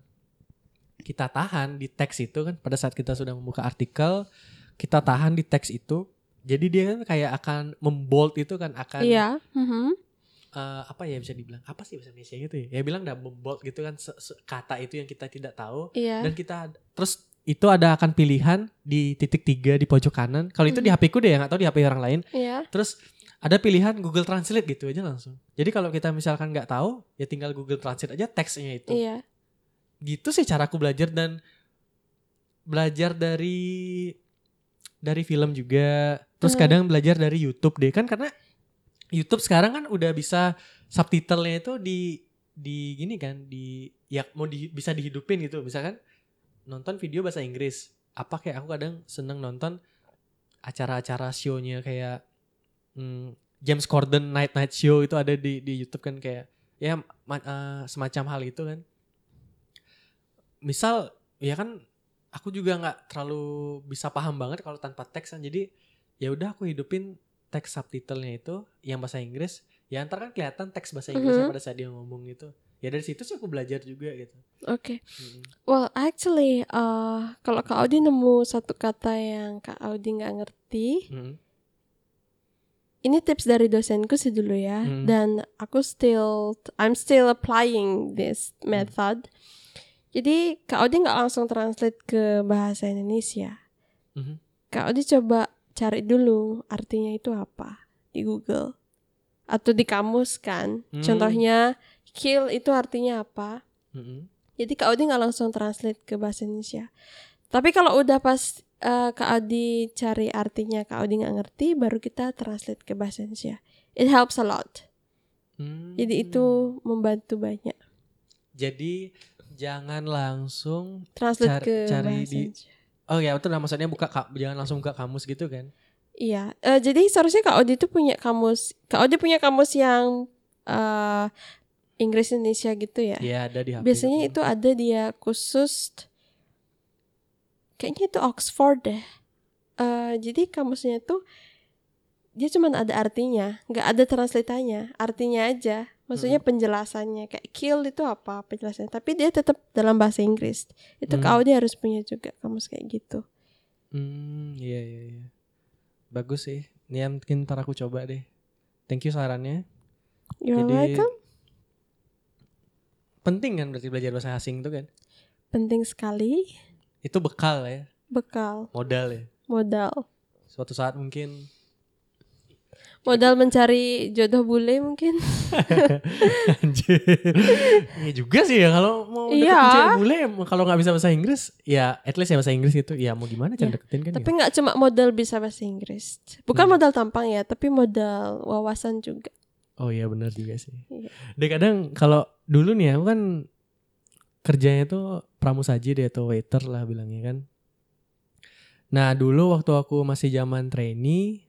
kita tahan di teks itu kan pada saat kita sudah membuka artikel kita tahan di teks itu jadi dia kan kayak akan membold itu kan akan Iya. eh, apa ya bisa dibilang apa sih bahasa Indonesia gitu ya ya bilang dah membold gitu kan kata itu yang kita tidak tahu Iya. dan kita terus itu ada akan pilihan di titik tiga di pojok kanan. Kalau itu di HP ku deh nggak tahu di HP orang lain. Iya. terus ada pilihan Google Translate gitu aja langsung. Jadi kalau kita misalkan nggak tahu ya tinggal Google Translate aja teksnya itu. Iya. gitu sih caraku belajar dan belajar dari dari film juga. Terus Hmm. kadang belajar dari YouTube deh. Kan karena YouTube sekarang kan udah bisa subtitlenya itu di di gini kan di ya mau di, bisa dihidupin gitu misalkan nonton video bahasa Inggris. Apa kayak aku kadang seneng nonton acara-acara show-nya kayak hmm, James Corden Night Night Show itu ada di di YouTube kan kayak ya ma- eh, semacam hal itu kan. Misal ya kan aku juga nggak terlalu bisa paham banget kalau tanpa teks kan. Jadi ya udah aku hidupin teks subtitlenya itu yang bahasa Inggris. Ya ntar kan kelihatan teks bahasa Inggrisnya Mhm. pada saat dia ngomong gitu ya dari situ sih aku belajar juga gitu Oke. Mm. Well, actually, uh, kalau Kak Audi nemu satu kata yang Kak Audi nggak ngerti, Mm. ini tips dari dosenku sih dulu ya. Hmm. Dan aku still, I'm still applying this method. Jadi Kak Audi nggak langsung translate ke bahasa Indonesia. Mhm. Kak Audi coba cari dulu artinya itu apa di Google atau di kamus kan. Hmm. Contohnya kill itu artinya apa? Mm-mm. Jadi Kak Audi nggak langsung translate ke bahasa Indonesia. Tapi kalau udah pas eh, Kak Audi cari artinya Kak Audi nggak ngerti, baru kita translate ke bahasa Indonesia. It helps a lot. Hmm. Jadi itu membantu banyak. jadi jangan langsung Translate Cari- ke cari bahasa di- Indonesia. oh ya betul lah maksudnya buka ka- jangan langsung buka kamus gitu kan Iya. Eh, jadi seharusnya Kak Audi itu punya kamus. Kak Audi punya kamus yang eh, Inggris Indonesia gitu ya. ya ada di HP Biasanya aku. itu ada dia khusus kayaknya itu Oxford deh. Eh, jadi kamusnya itu dia cuma ada artinya, nggak ada translatannya, artinya aja. Maksudnya penjelasannya kayak kill itu apa penjelasannya, tapi dia tetap dalam bahasa Inggris. Itu Hmm. Kak Audi harus punya juga kamus kayak gitu. Hmm, iya iya iya. Bagus sih. Ini mungkin ntar aku coba deh. Thank you sarannya. You're Jadi welcome. Penting kan berarti belajar bahasa asing itu kan. Penting sekali Itu bekal ya, bekal modal ya. modal. Suatu saat mungkin Modal mencari jodoh bule mungkin. anjir. Iya juga sih ya kalau mau deketin Iya. cewek bule kalau nggak bisa bahasa Inggris ya at least ya bahasa Inggris itu ya mau gimana cara Iya. deketin kan Tapi ya. nggak cuma modal bisa bahasa Inggris. Bukan Hmm. modal tampang ya, tapi modal wawasan juga. Oh iya benar juga sih. Iya. Dan kadang kalau dulu nih aku kan kerjanya tuh pramusaji deh atau waiter lah bilangnya kan. Nah dulu waktu aku masih zaman trainee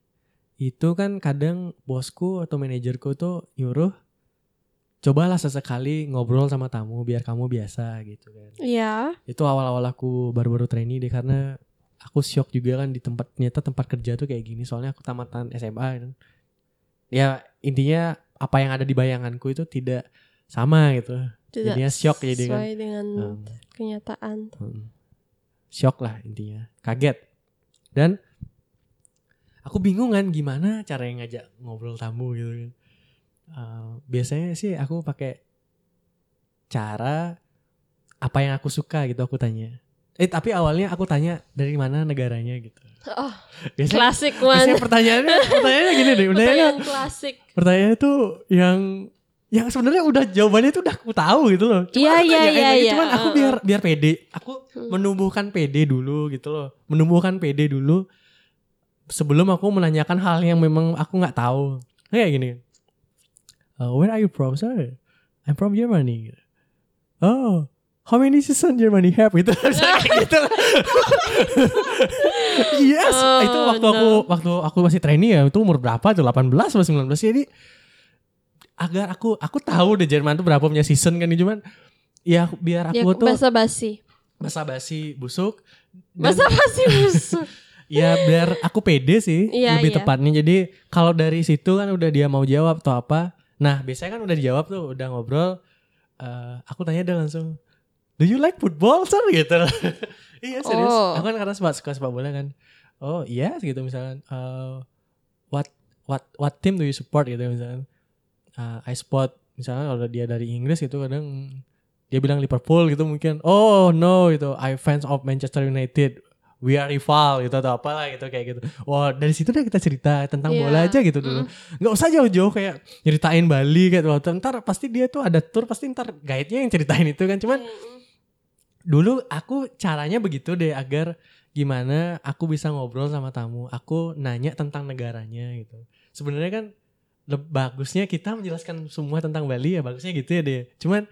itu kan kadang bosku atau manajerku tuh nyuruh cobalah sesekali ngobrol sama tamu biar kamu biasa gitu kan. Iya. Itu awal-awal aku baru-baru trainee deh karena aku shock juga kan di tempat ternyata tempat kerja tuh kayak gini soalnya aku tamatan SMA kan. Ya intinya apa yang ada di bayanganku itu tidak sama gitu. Tidak Jadinya shock jadi kan. sesuai dengan Hmm, kenyataan. hmm. Shock lah intinya. Kaget. Dan aku bingung kan gimana cara yang ngajak ngobrol tamu gitu kan. Eh, biasanya sih aku pakai cara apa yang aku suka gitu aku tanya. Eh tapi awalnya aku tanya dari mana negaranya gitu. Oh, Biasanya, klasik biasanya one. pertanyaannya pertanyaannya gini deh. Pertanyaannya, Pertanyaan klasik. pertanyaannya tuh yang yang sebenarnya udah jawabannya tuh udah aku tahu gitu loh. Cuma Iya, aku iya, iya, iya. Cuman aku biar biar pede. Aku Hmm. menumbuhkan pede dulu gitu loh. Menumbuhkan pede dulu sebelum aku menanyakan hal yang memang aku nggak tahu. Kayak gini. Uh, where are you from, sir? I'm from Germany. Oh, how many season Germany have? Gitu. Gitu. Yes. Oh, itu waktu aku no. waktu aku masih trainee ya itu umur berapa tuh? 18 atau 19 jadi agar aku aku tahu deh Jerman tuh berapa punya season kan cuman ya biar Ya, aku tuh basa basi. basa basi busuk. Basa basi busuk. ya biar aku pede sih Iya, lebih iya. tepatnya. Jadi kalau dari situ kan udah dia mau jawab atau apa. Nah biasanya kan udah dijawab tuh udah ngobrol eh, aku tanya dia langsung do you like football? Sir gitu. Iya serius. Oh. aku kan karena suka suka sepak bola kan. Oh iya gitu misalkan. Eh, what what what team do you support gitu misalkan. Eh, I support misalnya kalau dia dari Inggris gitu kadang dia bilang Liverpool gitu mungkin. Oh no gitu. I fans of Manchester United. We are rival gitu atau apalah gitu kayak gitu. Wah dari situ deh kita cerita tentang Iya. bola aja gitu dulu. Nggak usah jauh-jauh kayak nyeritain Bali gitu Wah, ntar pasti dia tuh ada tour pasti ntar guide-nya yang ceritain itu kan. Cuman dulu aku caranya begitu deh agar gimana aku bisa ngobrol sama tamu aku nanya tentang negaranya gitu. Sebenarnya kan bagusnya kita menjelaskan semua tentang Bali ya bagusnya gitu ya deh. Cuman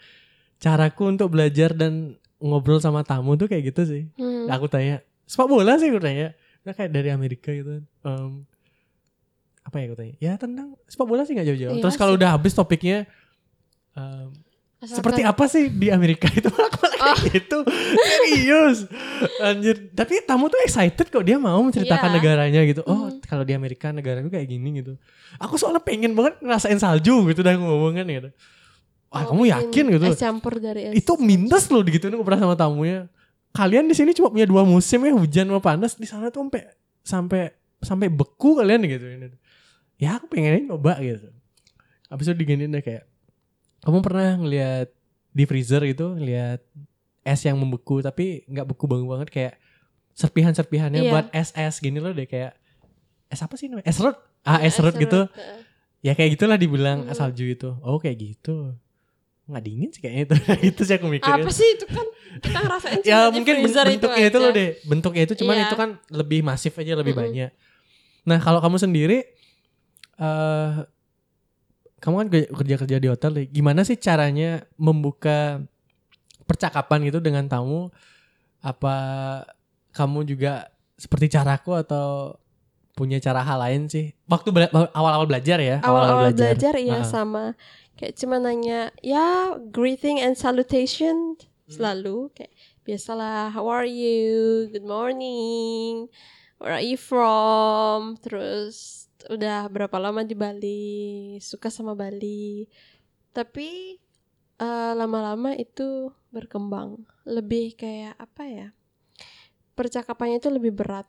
caraku untuk belajar dan ngobrol sama tamu tuh kayak gitu sih. Hmm. aku tanya sepak bola sih? Aku tanya. Nah, kayak dari Amerika gitu. Em, apa ya aku tanya? Ya tentang sepak bola sih nggak jauh-jauh. Iya terus kalau udah habis topiknya Asalkan- seperti apa sih di Amerika itu? Aku Oh. gitu serius. Anjir. Tapi tamu tuh excited kok. Dia mau menceritakan Iya. negaranya gitu. Oh Mhm. kalau di Amerika negara itu kayak gini gitu. Aku soalnya pengen banget ngerasain salju gitu dah ngomong kan gitu. Ah Oh, kamu yakin gitu? Es campur dari es. itu minus loh gitu aku pernah sama tamunya. Kalian di sini cuma punya dua musim ya hujan sama panas. Di sana tuh sampai sampai sampai beku kalian gitu. Ya aku pengen nyoba gitu. Habis itu diginiin deh kayak kamu pernah ngelihat di freezer gitu ngelihat es yang membeku tapi nggak beku banget banget kayak serpihan serpihannya Iya. buat es es gini loh deh kayak es apa sih namanya es root ah Es root gitu heeh. ya kayak gitulah dibilang Hmm. salju itu oh kayak gitu nggak dingin sih kayaknya itu itu sih aku mikirnya Apa sih itu kan kita ngerasain cuma ya mungkin bentuknya itu, aja. loh deh bentuknya itu cuman Iya. itu kan lebih masif aja lebih Mm-mm. banyak nah kalau kamu sendiri eh kamu kan kerja kerja di hotel deh gimana sih caranya membuka percakapan gitu dengan tamu? Apa kamu juga seperti caraku atau punya cara hal lain sih? Waktu bela- awal-awal belajar ya? Awal-awal belajar, iya Ah. sama. Kayak cuma nanya ya greeting and salutation Hmm. selalu. Kayak biasalah how are you? Good morning. Where are you from? Terus udah berapa lama di Bali? Suka sama Bali. Tapi eh, lama-lama itu berkembang. Lebih kayak apa ya? Percakapannya itu lebih berat.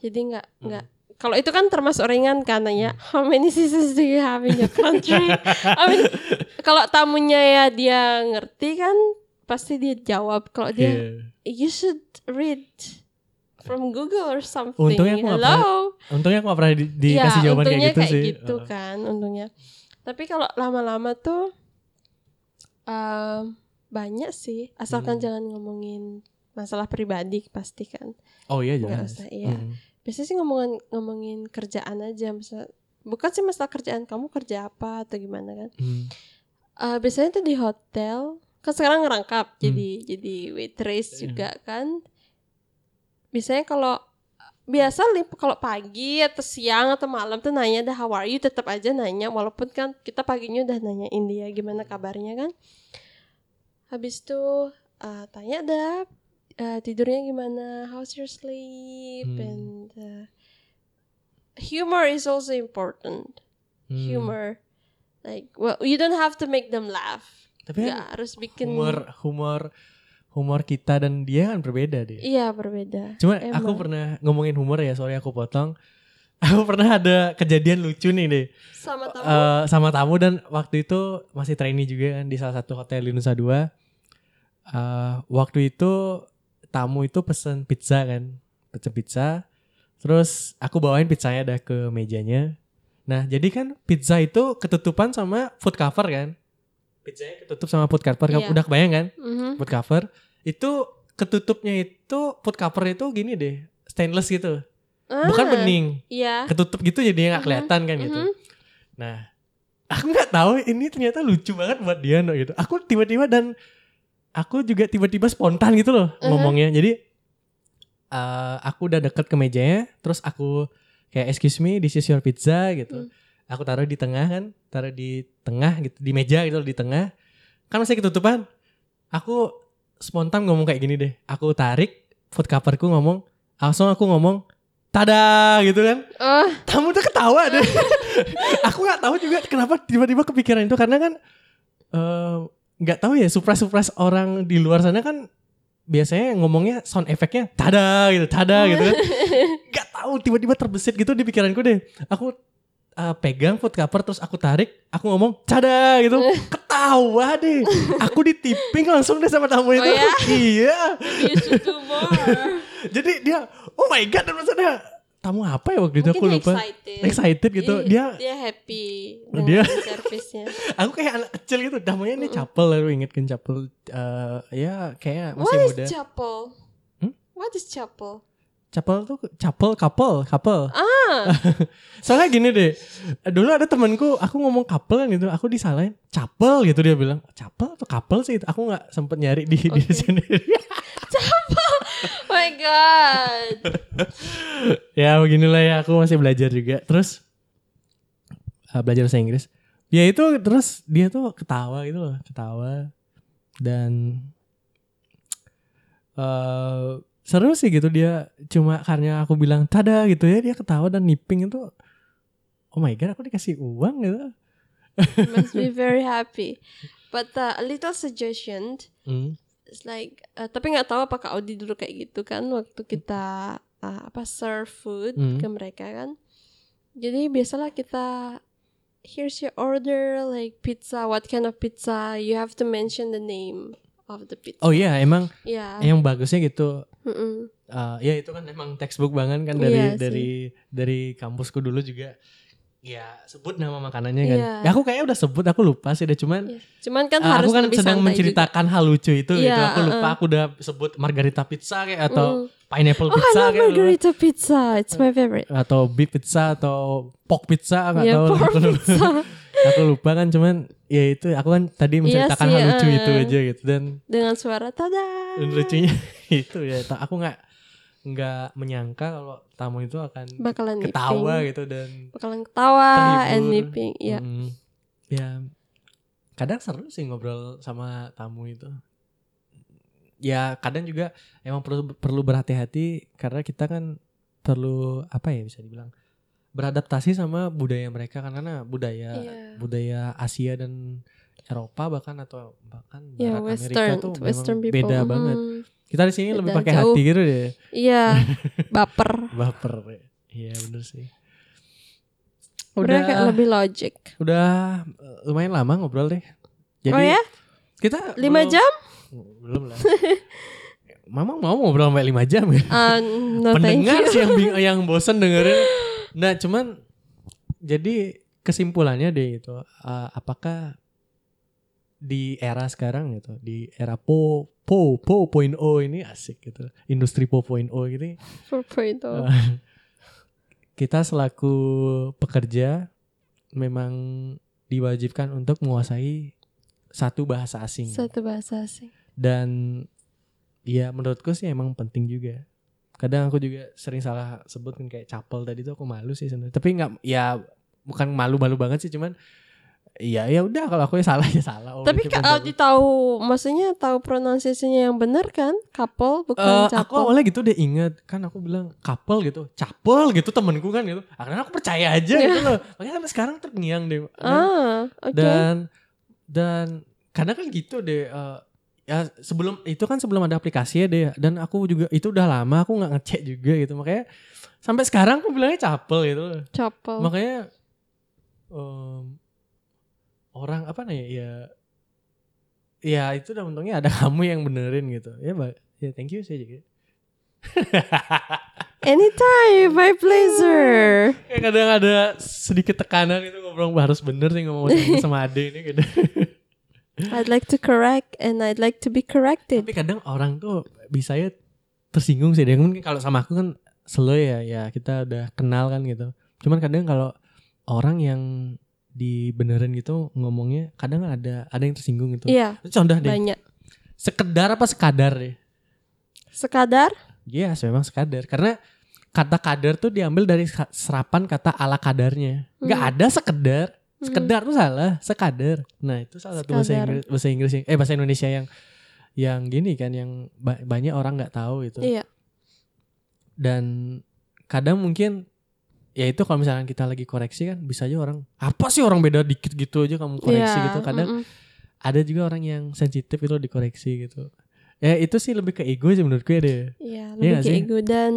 Jadi nggak Hmm. nggak. Kalau itu kan termasuk ringan kan nanya how many seasons do you have in your country? I mean kalau tamunya ya dia ngerti kan pasti dia jawab. Kalau dia Iya. you should read from Google or something Untungnya aku hello untungnya aku gak pernah di- dikasih ya, jawaban kayak untungnya gitu kayak sih gitu Uh. kan untungnya tapi kalau lama-lama tuh em, banyak sih asalkan Hmm. jangan ngomongin masalah pribadi pasti kan oh iya jelas usah, iya. Hmm. biasanya sih ngomongin ngomongin kerjaan aja misal bukan sih masalah kerjaan kamu kerja apa atau gimana kan Hmm. Eh, biasanya tuh di hotel kan sekarang ngerangkap Hmm. jadi jadi waitress Iya. juga kan biasanya kalau biasa lip kalau pagi atau siang atau malam tuh nanya dah how are you? Tetap aja nanya walaupun kan kita paginya udah nanyain dia gimana kabarnya kan. Habis itu eh, tanya dah eh, tidurnya gimana? How's your sleep? Hmm. and eh, humor is also important. Hmm. humor like well you don't have to make them laugh. Tapi kan harus bikin humor humor humor kita dan dia kan berbeda deh. iya berbeda Cuma Emang. aku pernah ngomongin humor ya, sorry aku potong. Aku pernah ada kejadian lucu nih deh sama tamu Eh, sama tamu dan waktu itu masih trainee juga kan di salah satu hotel di Nusa Dua. Eh, waktu itu tamu itu pesen pizza kan, pesen pizza. Terus aku bawain pizzanya dah ke mejanya. Nah jadi kan pizza itu ketutupan sama food cover kan. Pizzanya ketutup sama food cover, Iya. udah kebayang kan? Mhm. food cover itu ketutupnya itu food cover itu gini deh stainless gitu bukan Ah, bening iya ketutup gitu jadi nggak Mhm, kelihatan kan gitu mhm. nah aku nggak tahu ini ternyata lucu banget buat dia no, gitu aku tiba-tiba dan aku juga tiba-tiba spontan gitu loh Uh-huh. ngomongnya. Jadi eh, aku udah deket ke mejanya, terus aku kayak excuse me, this is your pizza gitu. Hmm. Aku taruh di tengah kan, taruh di tengah gitu, di meja gitu di tengah. Kan masih ketutupan. Aku spontan ngomong kayak gini deh. Aku tarik food coverku ngomong, langsung aku ngomong tada gitu kan Oh, tamu tuh ketawa deh. aku nggak tahu juga kenapa tiba-tiba kepikiran itu karena kan eh, nggak tahu ya surprise-surprise orang di luar sana kan biasanya ngomongnya sound efeknya tada gitu, tada gitu kan. Nggak tahu tiba-tiba terbesit gitu di pikiranku deh. Aku eh, pegang food cover terus aku tarik, aku ngomong tada gitu. Ketawa deh. Aku di tipping langsung deh sama tamu itu. ya? iya. Jadi dia oh my god dan maksudnya tamu apa ya waktu itu aku lupa. excited. Excited gitu. Iya, Dia dia happy Oh, dia- servisnya. aku kayak anak kecil gitu. Namanya ini Chapel lalu ingetkan Chapel eh ya kayak masih What is muda. chapel? Hmm? What is chapel? Chapel tuh Chapel couple, couple. Ah, Soalnya gini deh. Dulu ada temanku aku ngomong couple kan gitu, aku disalahin Chapel gitu dia bilang. Chapel atau couple sih? Aku nggak sempet nyari di di Oke. sendiri. oh my god. ya beginilah ya aku masih belajar juga terus uh, belajar bahasa Inggris ya itu terus dia tuh ketawa gitu loh ketawa dan uh, seru sih gitu dia cuma karena aku bilang tada gitu ya dia ketawa dan nipping itu oh my god aku dikasih uang gitu Must be very happy. But uh, a little suggestion Hmm. It's like uh, tapi nggak tahu apakah Audi dulu kayak gitu kan waktu kita uh, apa serve food Hmm. ke mereka kan. Jadi biasalah kita here's your order like pizza what kind of pizza you have to mention the name of the pizza. oh iya emang Ya. yang bagusnya gitu Mm-mm. Uh, ya itu kan emang textbook banget kan dari Iya dari dari kampusku dulu juga ya sebut nama makanannya kan Iya. ya aku kayaknya udah sebut aku lupa sih deh cuman Iya. Cuman kan uh, harus aku kan lebih sedang menceritakan hal lucu itu gitu Iya, aku lupa uh-uh. aku udah sebut margarita pizza kayak atau Mm. pineapple juga. Oh, I pizza love kayak dulu. margarita pizza. It's my favorite. atau beef pizza atau pork pizza nggak Iya, tahu pork lupa. pizza. Aku lupa kan cuman ya itu aku kan tadi menceritakan sih, hal lucu uh. itu aja gitu dan Dengan suara tada. dan lucunya itu ya aku nggak nggak menyangka kalau tamu itu akan Bakalan ketawa nipping. gitu dan Bakalan ketawa Terhibur. and nipping. Iya. Mm, ya kadang seru sih ngobrol sama tamu itu ya kadang juga emang perlu perlu berhati-hati karena kita kan perlu apa ya bisa dibilang beradaptasi sama budaya mereka karena budaya Iya. budaya Asia dan Eropa bahkan atau bahkan Ya, Barat Amerika western, tuh memang western people. beda Mhm. banget kita di sini lebih pakai hati gitu deh Iya, baper. baper iya bener sih Mereka kayak lebih logic. udah eh, lumayan lama ngobrol deh. Jadi oh ya? kita Lima belum- jam? Belum lah. Mama mau ngobrol sampai 5 jam ya. Ah, no Pendengar sih yang yang bosen dengerin. Nah, cuman jadi kesimpulannya deh itu eh, apakah di era sekarang gitu, di era po po po point o ini asik gitu. Industri po point o ini 4.0. Eh, kita selaku pekerja memang diwajibkan untuk menguasai satu bahasa asing Satu bahasa asing. dan ya menurutku sih emang penting juga kadang aku juga sering salah sebut kan kayak capel tadi tuh aku malu sih sebenarnya. Tapi nggak ya bukan malu-malu banget sih cuman ya ya udah kalau aku ya salah ya salah. Oh, Tapi Aldi tahu, maksudnya tahu pronunciasinya yang benar kan? Couple bukan Eh, aku couple. awalnya gitu deh inget kan aku bilang couple gitu capel gitu temenku kan gitu. Akhirnya aku percaya aja gitu loh. Makanya sampai sekarang terngiang deh. Ah, oke. dan dan karena kan gitu deh eh, ya sebelum itu kan sebelum ada aplikasi ya deh dan aku juga itu udah lama aku nggak ngecek juga gitu makanya sampai sekarang aku bilangnya capel gitu. Couple. makanya em, orang apa nih ya ya itu udah untungnya ada kamu yang benerin gitu ya mbak ya thank you sih juga Anytime, my pleasure. Kayak kadang ada sedikit tekanan itu ngobrol harus bener sih ngomong sama Ade ini gitu. I'd like to correct and I'd like to be corrected. Tapi kadang orang tuh bisa ya tersinggung sih. Dia mungkin kalau sama aku kan slow ya, ya kita udah kenal kan gitu. Cuman kadang kalau orang yang dibenerin gitu ngomongnya kadang ada ada yang tersinggung gitu. Iya, Contoh deh, banyak. sekedar apa sekadar ya? Sekadar? Yes, memang sekadar. Karena kata kadar tuh diambil dari serapan kata ala kadarnya. Nggak Hmm. ada sekedar. Sekedar tuh salah, sekadar. Nah, itu salah satu bahasa. Inggris, bahasa Inggris yang- eh bahasa Indonesia yang yang gini kan yang ba- banyak orang nggak tahu itu. Iya. Dan kadang mungkin ya itu kalau misalnya kita lagi koreksi kan bisa aja orang apa sih orang beda dikit gitu aja kamu koreksi Iya, gitu. Kadang mm-mm. ada juga orang yang sensitif itu dikoreksi gitu. Ya itu sih lebih ke ego sih menurut gue deh. Iya, Iya lebih nggak ke sih? ego dan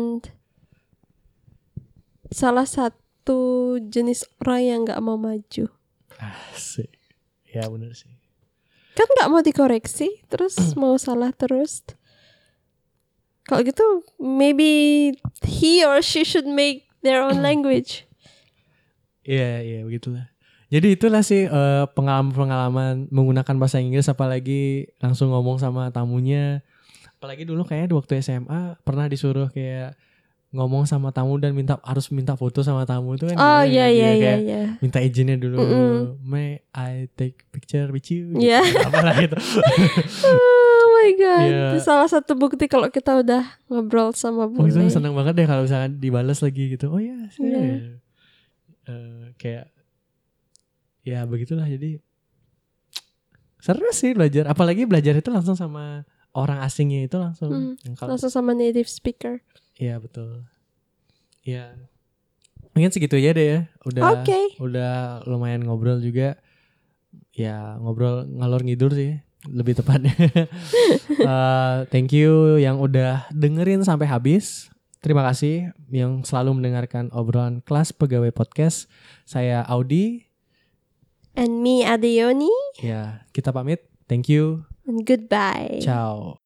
salah satu jenis orang yang nggak mau maju. Asik. Ya bener sih. Kan nggak mau dikoreksi, terus mau salah terus. Kalau gitu, maybe he or she should make their own language. Iya, iya begitulah. Jadi itulah sih eh, pengalaman-pengalaman menggunakan bahasa Inggris apalagi langsung ngomong sama tamunya. Apalagi dulu kayaknya di waktu SMA pernah disuruh kayak ngomong sama tamu dan minta harus minta foto sama tamu itu kan. Oh iya ya, iya iya kayak iya. Minta izinnya dulu. Mm-mm. May I take picture with you? Iya. Gitu. Apalah gitu. Oh my god, Iya. itu salah satu bukti kalau kita udah ngobrol sama Oh, itu bule. seneng banget deh kalau misalkan dibalas lagi gitu. Oh iya, sih. Iya. Eh, kayak ya begitulah jadi seru sih belajar. Apalagi belajar itu langsung sama orang asingnya itu langsung. Hmm, Langsung sama native speaker. Iya betul. Iya. Mungkin segitu aja deh ya. Udah Oke. udah lumayan ngobrol juga. Ya ngobrol ngalor ngidur sih lebih tepatnya. Eh, thank you yang udah dengerin sampai habis. Terima kasih yang selalu mendengarkan obrolan kelas pegawai podcast. Saya Audi. And me, Adeoni. Ya, kita pamit. Thank you. And goodbye. Ciao.